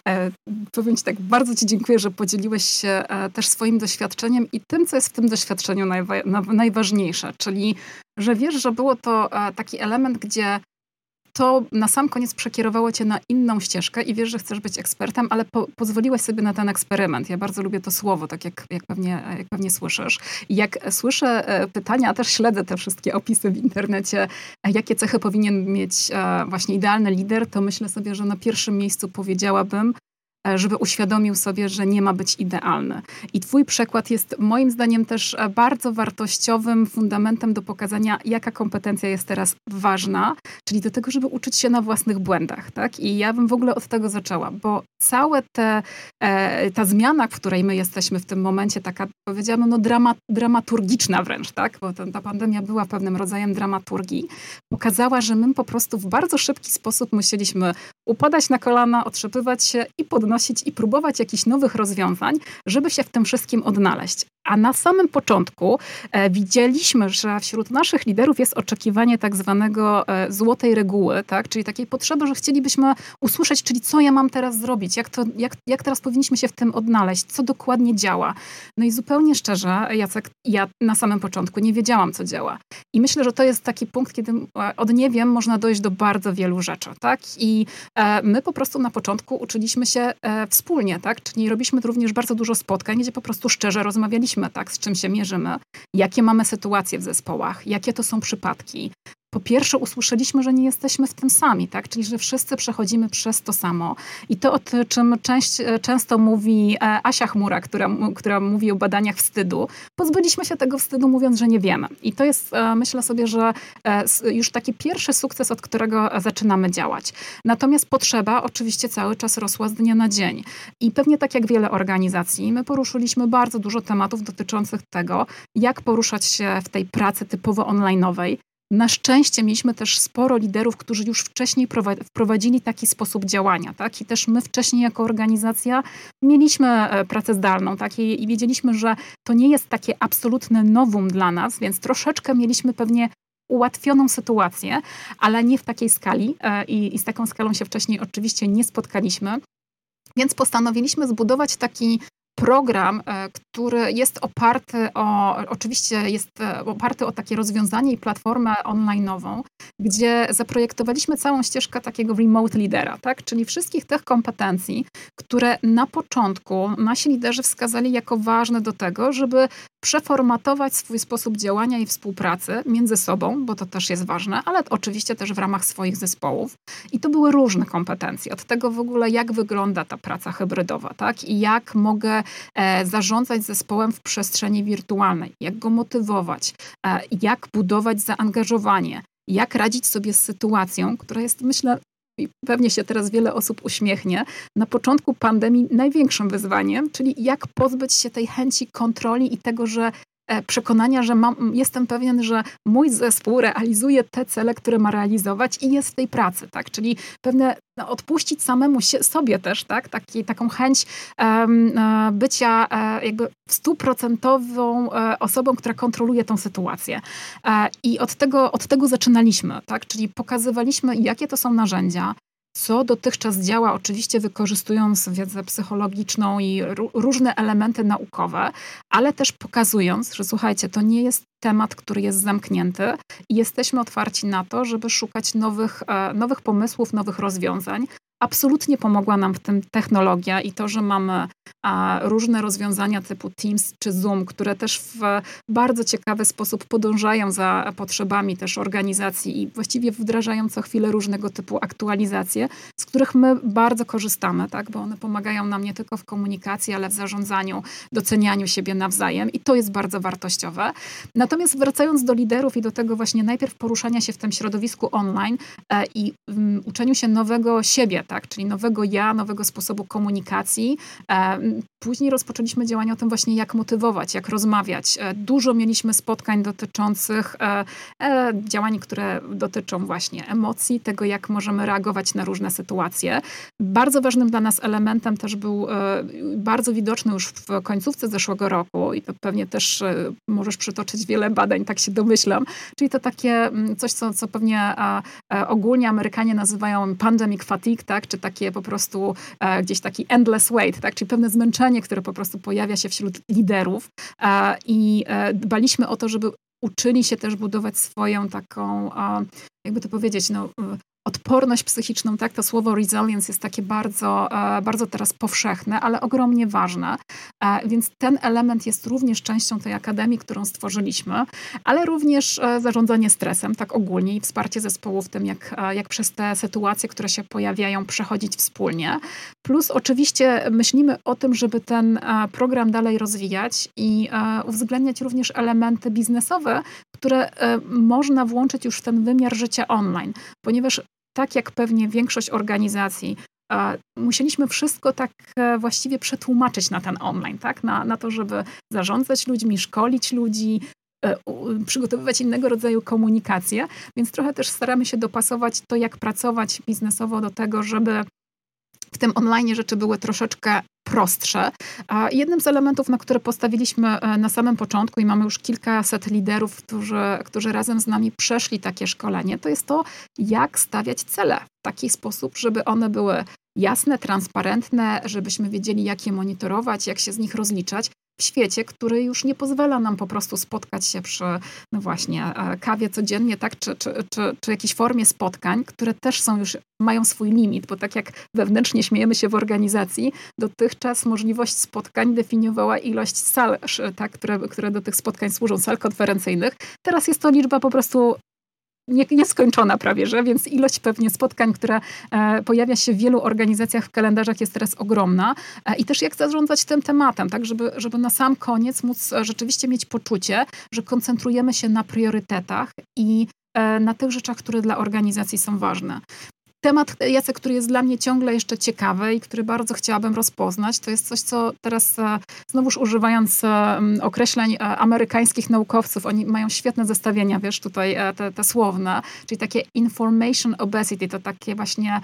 E, powiem Ci tak, bardzo Ci dziękuję, że podzieliłeś się e, też swoim doświadczeniem i tym, co jest w tym doświadczeniu najwa- najważniejsze, czyli że wiesz, że było to e, taki element, gdzie to na sam koniec przekierowało cię na inną ścieżkę i wiesz, że chcesz być ekspertem, ale po, pozwoliłeś sobie na ten eksperyment. Ja bardzo lubię to słowo, tak jak, jak, pewnie, jak pewnie słyszysz. I jak słyszę e, pytania, a też śledzę te wszystkie opisy w internecie, e, jakie cechy powinien mieć e, właśnie idealny lider, to myślę sobie, że na pierwszym miejscu powiedziałabym, żeby uświadomił sobie, że nie ma być idealny. I Twój przykład jest moim zdaniem też e, bardzo wartościowym fundamentem do pokazania, jaka kompetencja jest teraz ważna, czyli do tego, żeby uczyć się na własnych błędach. Tak? I ja bym w ogóle od tego zaczęła, bo całe te, e, ta zmiana, w której my jesteśmy w tym momencie, taka powiedziałabym, no drama, dramaturgiczna wręcz, tak? bo ta, ta pandemia była pewnym rodzajem dramaturgii, pokazała, że my po prostu w bardzo szybki sposób musieliśmy upadać na kolana, otrzepywać się i podnosić i próbować jakichś nowych rozwiązań, żeby się w tym wszystkim odnaleźć. A na samym początku e, widzieliśmy, że wśród naszych liderów jest oczekiwanie tak zwanego e, złotej reguły, tak? czyli takiej potrzeby, że chcielibyśmy usłyszeć, czyli co ja mam teraz zrobić, jak, to, jak, jak teraz powinniśmy się w tym odnaleźć, co dokładnie działa. No i zupełnie szczerze, Jacek, ja na samym początku nie wiedziałam, co działa. I myślę, że to jest taki punkt, kiedy e, od nie wiem można dojść do bardzo wielu rzeczy. Tak? I my po prostu na początku uczyliśmy się wspólnie, tak? czyli robiliśmy również bardzo dużo spotkań, gdzie po prostu szczerze rozmawialiśmy, tak? z czym się mierzymy, jakie mamy sytuacje w zespołach, jakie to są przypadki, po pierwsze usłyszeliśmy, że nie jesteśmy w tym sami, tak? czyli że wszyscy przechodzimy przez to samo. I to, o czym część, często mówi e, Asia Chmura, która, która mówi o badaniach wstydu, pozbyliśmy się tego wstydu mówiąc, że nie wiemy. I to jest, e, myślę sobie, że e, już taki pierwszy sukces, od którego zaczynamy działać. Natomiast potrzeba oczywiście cały czas rosła z dnia na dzień. I pewnie tak jak wiele organizacji, my poruszyliśmy bardzo dużo tematów dotyczących tego, jak poruszać się w tej pracy typowo online'owej, na szczęście mieliśmy też sporo liderów, którzy już wcześniej wprowadzili taki sposób działania. Tak? I też my wcześniej jako organizacja mieliśmy e, pracę zdalną tak? I, i wiedzieliśmy, że to nie jest takie absolutne nowum dla nas, więc troszeczkę mieliśmy pewnie ułatwioną sytuację, ale nie w takiej skali e, i, i z taką skalą się wcześniej oczywiście nie spotkaliśmy. Więc postanowiliśmy zbudować taki program, e, który jest oparty o, oczywiście jest e, oparty o takie rozwiązanie i platformę online'ową, gdzie zaprojektowaliśmy całą ścieżkę takiego remote lidera, tak? czyli wszystkich tych kompetencji, które na początku nasi liderzy wskazali jako ważne do tego, żeby przeformatować swój sposób działania i współpracy między sobą, bo to też jest ważne, ale oczywiście też w ramach swoich zespołów. I to były różne kompetencje. Od tego w ogóle, jak wygląda ta praca hybrydowa, tak? I jak mogę e, zarządzać zespołem w przestrzeni wirtualnej, jak go motywować, e, jak budować zaangażowanie, jak radzić sobie z sytuacją, która jest, myślę, i pewnie się teraz wiele osób uśmiechnie, na początku pandemii największym wyzwaniem, czyli jak pozbyć się tej chęci kontroli i tego, że przekonania, że mam, jestem pewien, że mój zespół realizuje te cele, które ma realizować i jest w tej pracy, tak? Czyli pewne no, odpuścić samemu się, sobie też, tak? Taki, taką chęć um, bycia e, jakby stuprocentową osobą, która kontroluje tą sytuację. I od tego, od tego zaczynaliśmy, tak? Czyli pokazywaliśmy, jakie to są narzędzia, co dotychczas działa, oczywiście wykorzystując wiedzę psychologiczną i różne elementy naukowe, ale też pokazując, że słuchajcie, to nie jest temat, który jest zamknięty i jesteśmy otwarci na to, żeby szukać nowych, e, nowych pomysłów, nowych rozwiązań, Absolutnie pomogła nam w tym technologia i to, że mamy różne rozwiązania typu Teams czy Zoom, które też w bardzo ciekawy sposób podążają za potrzebami też organizacji i właściwie wdrażają co chwilę różnego typu aktualizacje, z których my bardzo korzystamy, tak? bo one pomagają nam nie tylko w komunikacji, ale w zarządzaniu, docenianiu siebie nawzajem i to jest bardzo wartościowe. Natomiast wracając do liderów i do tego właśnie najpierw poruszania się w tym środowisku online e, i um, uczeniu się nowego siebie, tak? czyli nowego ja, nowego sposobu komunikacji. E, później rozpoczęliśmy działania o tym właśnie, jak motywować, jak rozmawiać. E, dużo mieliśmy spotkań dotyczących e, działań, które dotyczą właśnie emocji, tego, jak możemy reagować na różne sytuacje. Bardzo ważnym dla nas elementem też był bardzo widoczny już w końcówce zeszłego roku i to pewnie też możesz przytoczyć wiele badań, tak się domyślam, czyli to takie coś, co, co pewnie ogólnie Amerykanie nazywają pandemic fatigue, tak? Tak? Czy takie po prostu e, gdzieś taki endless wait, tak? Czyli pewne zmęczenie, które po prostu pojawia się wśród liderów e, i e, dbaliśmy o to, żeby uczyli się też budować swoją taką, jakby to powiedzieć, no, odporność psychiczną, tak, to słowo resilience jest takie bardzo, e, bardzo teraz powszechne, ale ogromnie ważne. E, więc ten element jest również częścią tej akademii, którą stworzyliśmy, ale również e, zarządzanie stresem, tak ogólnie i wsparcie zespołu w tym, jak, jak przez te sytuacje, które się pojawiają, przechodzić wspólnie. Plus oczywiście myślimy o tym, żeby ten program dalej rozwijać i uwzględniać również elementy biznesowe, które można włączyć już w ten wymiar życia online, ponieważ tak jak pewnie większość organizacji, musieliśmy wszystko tak e, właściwie przetłumaczyć na ten online, tak? na, na to, żeby zarządzać ludźmi, szkolić ludzi, e, przygotowywać innego rodzaju komunikację, więc trochę też staramy się dopasować to, jak pracować biznesowo do tego, żeby w tym online rzeczy były troszeczkę prostsze. Jednym z elementów, na które postawiliśmy na samym początku i mamy już kilkaset liderów, którzy, którzy razem z nami przeszli takie szkolenie, to jest to, jak stawiać cele w taki sposób, żeby one były jasne, transparentne, żebyśmy wiedzieli, jak je monitorować, jak się z nich rozliczać w świecie, który już nie pozwala nam po prostu spotkać się przy, no właśnie, e, kawie codziennie, tak, czy, czy, czy, czy jakiejś formie spotkań, które też są już, mają swój limit, bo tak jak wewnętrznie śmiejemy się w organizacji, dotychczas możliwość spotkań definiowała ilość sal, tak, które, które do tych spotkań służą, sal konferencyjnych. Teraz jest to liczba po prostu nie, nieskończona prawie, że, więc ilość pewnie spotkań, która e, pojawia się w wielu organizacjach w kalendarzach jest teraz ogromna. E, I też jak zarządzać tym tematem, tak, żeby, żeby na sam koniec móc e, rzeczywiście mieć poczucie, że koncentrujemy się na priorytetach i na tych rzeczach, które dla organizacji są ważne. Temat, Jacek, który jest dla mnie ciągle jeszcze ciekawy i który bardzo chciałabym rozpoznać, to jest coś, co teraz, e, znowuż używając e, określeń e, amerykańskich naukowców, oni mają świetne zestawienia, wiesz, tutaj te, te słowne, czyli takie information obesity, to takie właśnie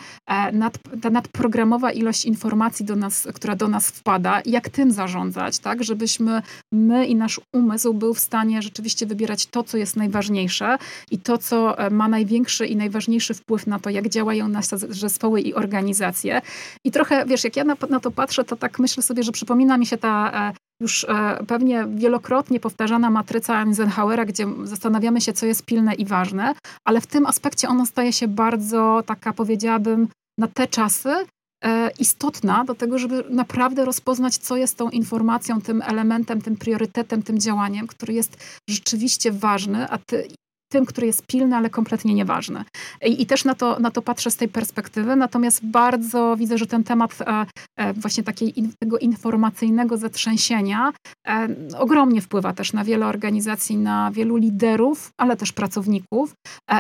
nad, ta nadprogramowa ilość informacji, do nas, która do nas wpada, jak tym zarządzać, tak, żebyśmy my i nasz umysł był w stanie rzeczywiście wybierać to, co jest najważniejsze i to, co ma największy i najważniejszy wpływ na to, jak działają nasze zespoły i organizacje. I trochę, wiesz, jak ja na, na to patrzę, to tak myślę sobie, że przypomina mi się ta e, już e, pewnie wielokrotnie powtarzana matryca Eisenhowera, gdzie zastanawiamy się, co jest pilne i ważne, ale w tym aspekcie ona staje się bardzo taka, powiedziałabym, na te czasy e, istotna do tego, żeby naprawdę rozpoznać, co jest tą informacją, tym elementem, tym priorytetem, tym działaniem, który jest rzeczywiście ważny, a ty, tym, który jest pilny, ale kompletnie nieważny. I, i też na to, na to patrzę z tej perspektywy, natomiast bardzo widzę, że ten temat e, e, właśnie takiej tego informacyjnego zatrzęsienia e, ogromnie wpływa też na wiele organizacji, na wielu liderów, ale też pracowników.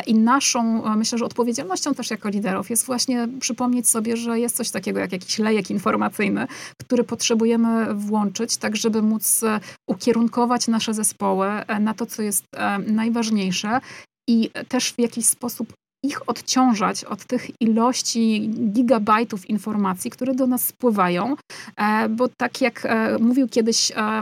I naszą, myślę, że odpowiedzialnością też jako liderów jest właśnie przypomnieć sobie, że jest coś takiego jak jakiś lejek informacyjny, który potrzebujemy włączyć, tak żeby móc ukierunkować nasze zespoły na to, co jest najważniejsze i też w jakiś sposób ich odciążać od tych ilości gigabajtów informacji, które do nas spływają, e, bo tak jak e, mówił kiedyś e,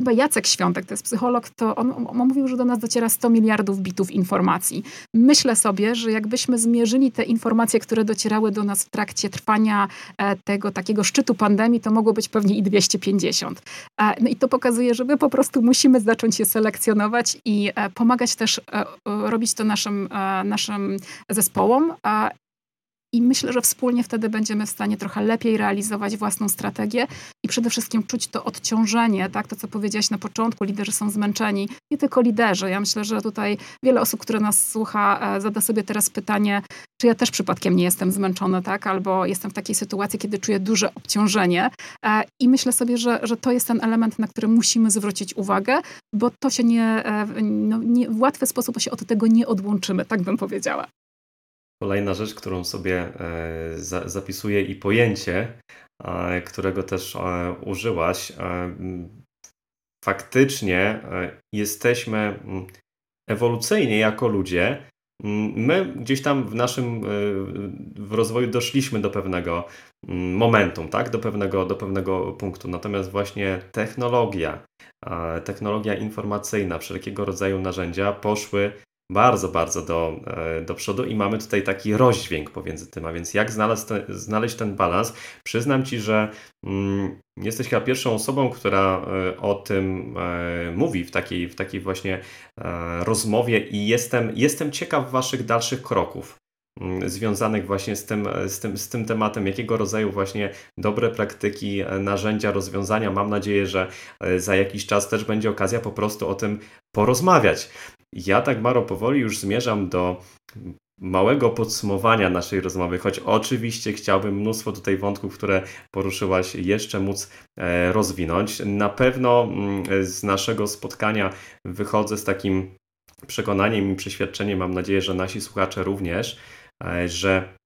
chyba Jacek Świątek, to jest psycholog, to on, on mówił, że do nas dociera 100 miliardów bitów informacji. Myślę sobie, że jakbyśmy zmierzyli te informacje, które docierały do nas w trakcie trwania tego takiego szczytu pandemii, to mogło być pewnie i 250. No i to pokazuje, że my po prostu musimy zacząć je selekcjonować i pomagać też robić to naszym, naszym naszym zespołom. I myślę, że wspólnie wtedy będziemy w stanie trochę lepiej realizować własną strategię i przede wszystkim czuć to odciążenie, tak? To, co powiedziałaś na początku, liderzy są zmęczeni. Nie tylko liderzy. Ja myślę, że tutaj wiele osób, które nas słucha, e, zada sobie teraz pytanie, czy ja też przypadkiem nie jestem zmęczony, tak? Albo jestem w takiej sytuacji, kiedy czuję duże obciążenie. E, I myślę sobie, że, że to jest ten element, na który musimy zwrócić uwagę, bo to się nie, e, no, nie w łatwy sposób się od tego nie odłączymy, tak bym powiedziała. Kolejna rzecz, którą sobie e, zapisuję i pojęcie, e, którego też e, użyłaś. Faktycznie jesteśmy ewolucyjnie jako ludzie. My gdzieś tam w naszym w rozwoju doszliśmy do pewnego momentum, tak? do, pewnego, do pewnego punktu. Natomiast właśnie technologia, technologia informacyjna, wszelkiego rodzaju narzędzia poszły bardzo, bardzo do, e, do przodu i mamy tutaj taki rozdźwięk pomiędzy tym, a więc jak znaleźć ten, znaleźć ten balans. Przyznam Ci, że mm, jesteś chyba pierwszą osobą, która e, o tym e, mówi w takiej, w takiej właśnie rozmowie i jestem, jestem ciekaw Waszych dalszych kroków mm, związanych właśnie z tym, z, tym, z tym tematem, jakiego rodzaju właśnie dobre praktyki, narzędzia, rozwiązania. Mam nadzieję, że za jakiś czas też będzie okazja po prostu o tym porozmawiać. Ja tak, Maro, powoli już zmierzam do małego podsumowania naszej rozmowy, choć oczywiście chciałbym mnóstwo tutaj wątków, które poruszyłaś, jeszcze móc e, rozwinąć. Na pewno mm, z naszego spotkania wychodzę z takim przekonaniem i przeświadczeniem, mam nadzieję, że nasi słuchacze również, e, że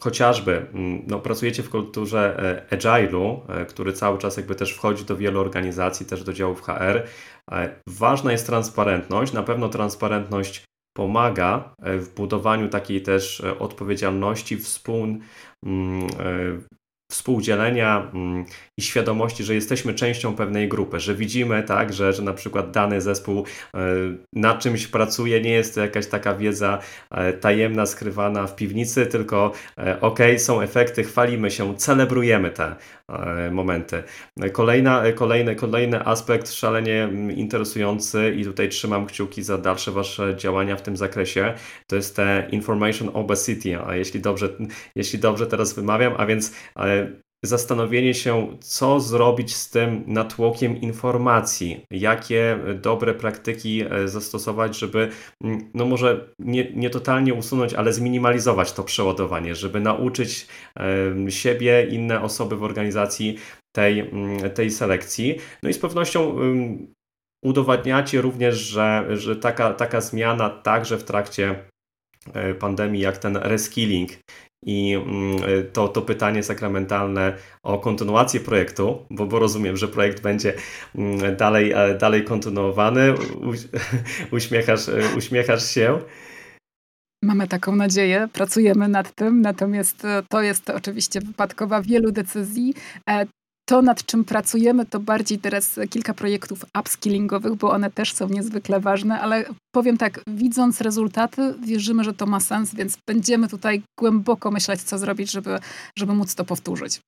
chociażby mm, no, pracujecie w kulturze e, agile'u, który cały czas jakby też wchodzi do wielu organizacji, też do działów HR, Ważna jest transparentność. Na pewno transparentność pomaga w budowaniu takiej też odpowiedzialności, współ, mm, współdzielenia mm, i świadomości, że jesteśmy częścią pewnej grupy, że widzimy, tak, że, że na przykład dany zespół e, nad czymś pracuje, nie jest to jakaś taka wiedza e, tajemna, skrywana w piwnicy, tylko e, ok, są efekty, chwalimy się, celebrujemy te momenty. Kolejna, kolejny, kolejny aspekt szalenie mm, interesujący i tutaj trzymam kciuki za dalsze Wasze działania w tym zakresie, to jest te information obesity, a jeśli dobrze, jeśli dobrze teraz wymawiam, a więc zastanowienie się, co zrobić z tym natłokiem informacji, jakie dobre praktyki e, zastosować, żeby mm, no może nie, nie totalnie usunąć, ale zminimalizować to przeładowanie, żeby nauczyć siebie, inne osoby w organizacji tej, mm, tej selekcji. No i z pewnością udowadniacie również, że, że taka, taka zmiana także w trakcie e, pandemii, jak ten reskilling i mm, to, to pytanie sakramentalne o kontynuację projektu, bo, bo rozumiem, że projekt będzie mm, dalej, e, dalej kontynuowany. Uśmiechasz, e, uśmiechasz się. Mamy taką nadzieję, pracujemy nad tym, natomiast e, to jest oczywiście wypadkowa wielu decyzji to, nad czym pracujemy, to bardziej teraz kilka projektów upskillingowych, bo one też są niezwykle ważne, ale powiem tak, widząc rezultaty, wierzymy, że to ma sens, więc będziemy tutaj głęboko myśleć, co zrobić, żeby, żeby móc to powtórzyć.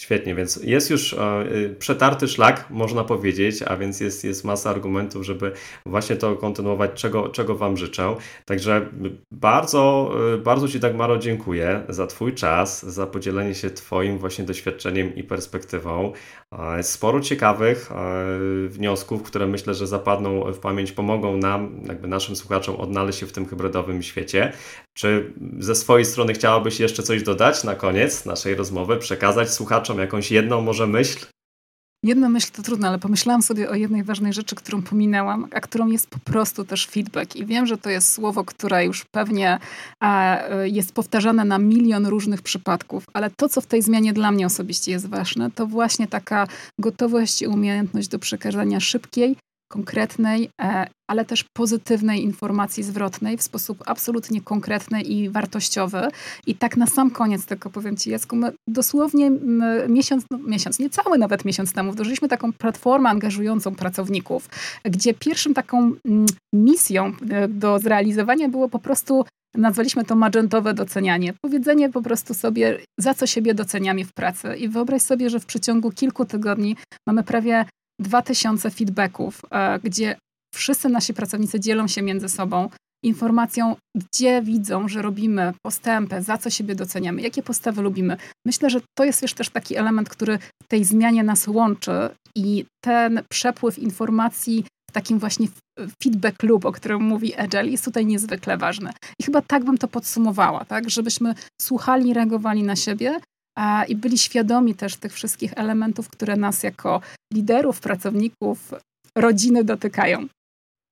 Świetnie, więc jest już e, przetarty szlak, można powiedzieć, a więc jest, jest masa argumentów, żeby właśnie to kontynuować, czego, czego Wam życzę. Także bardzo, y, bardzo Ci Dagmaro dziękuję za Twój czas, za podzielenie się Twoim właśnie doświadczeniem i perspektywą. E, sporo ciekawych e, wniosków, które myślę, że zapadną w pamięć, pomogą nam, jakby naszym słuchaczom odnaleźć się w tym hybrydowym świecie. Czy ze swojej strony chciałabyś jeszcze coś dodać na koniec naszej rozmowy, przekazać słuchaczom jakąś jedną może myśl? Jedna myśl to trudno, ale pomyślałam sobie o jednej ważnej rzeczy, którą pominęłam, a którą jest po prostu też feedback. I wiem, że to jest słowo, które już pewnie e, jest powtarzane na milion różnych przypadków, ale to, co w tej zmianie dla mnie osobiście jest ważne, to właśnie taka gotowość i umiejętność do przekazania szybkiej, konkretnej, e, ale też pozytywnej informacji zwrotnej w sposób absolutnie konkretny i wartościowy. I tak na sam koniec tylko powiem Ci, Jacku, my dosłownie miesiąc, no miesiąc, niecały nawet miesiąc temu wdrożyliśmy taką platformę angażującą pracowników, gdzie pierwszym taką misją e, do zrealizowania było po prostu Nazwaliśmy to magentowe docenianie. Powiedzenie po prostu sobie, za co siebie doceniamy w pracy. I wyobraź sobie, że w przeciągu kilku tygodni mamy prawie 2000 feedbacków, e, gdzie wszyscy nasi pracownicy dzielą się między sobą informacją, gdzie widzą, że robimy postępy, za co siebie doceniamy, jakie postawy lubimy. Myślę, że to jest już też taki element, który w tej zmianie nas łączy i ten przepływ informacji w takim właśnie feedback loop, o którym mówi Agile, jest tutaj niezwykle ważny. I chyba tak bym to podsumowała, tak? żebyśmy słuchali, reagowali na siebie, i byli świadomi też tych wszystkich elementów, które nas jako liderów, pracowników, rodziny dotykają.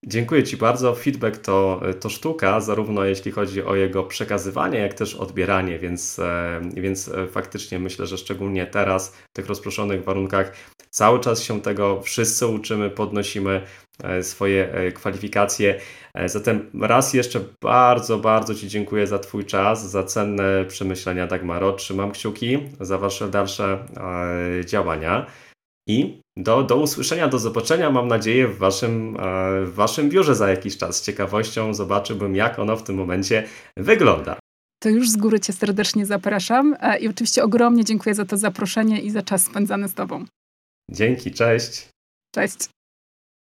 Dziękuję Ci bardzo. Feedback to, to sztuka, zarówno jeśli chodzi o jego przekazywanie, jak też odbieranie, więc, e, więc e, faktycznie myślę, że szczególnie teraz, w tych rozproszonych warunkach, cały czas się tego wszyscy uczymy, podnosimy swoje kwalifikacje. Zatem raz jeszcze bardzo, bardzo Ci dziękuję za Twój czas, za cenne przemyślenia Dagmaro. Trzymam kciuki za Wasze dalsze działania. I do, do usłyszenia, do zobaczenia, mam nadzieję, w waszym, e, w waszym biurze za jakiś czas. Z ciekawością zobaczyłbym, jak ono w tym momencie wygląda. To już z góry Cię serdecznie zapraszam e, i oczywiście ogromnie dziękuję za to zaproszenie i za czas spędzany z Tobą. Dzięki, cześć. Cześć.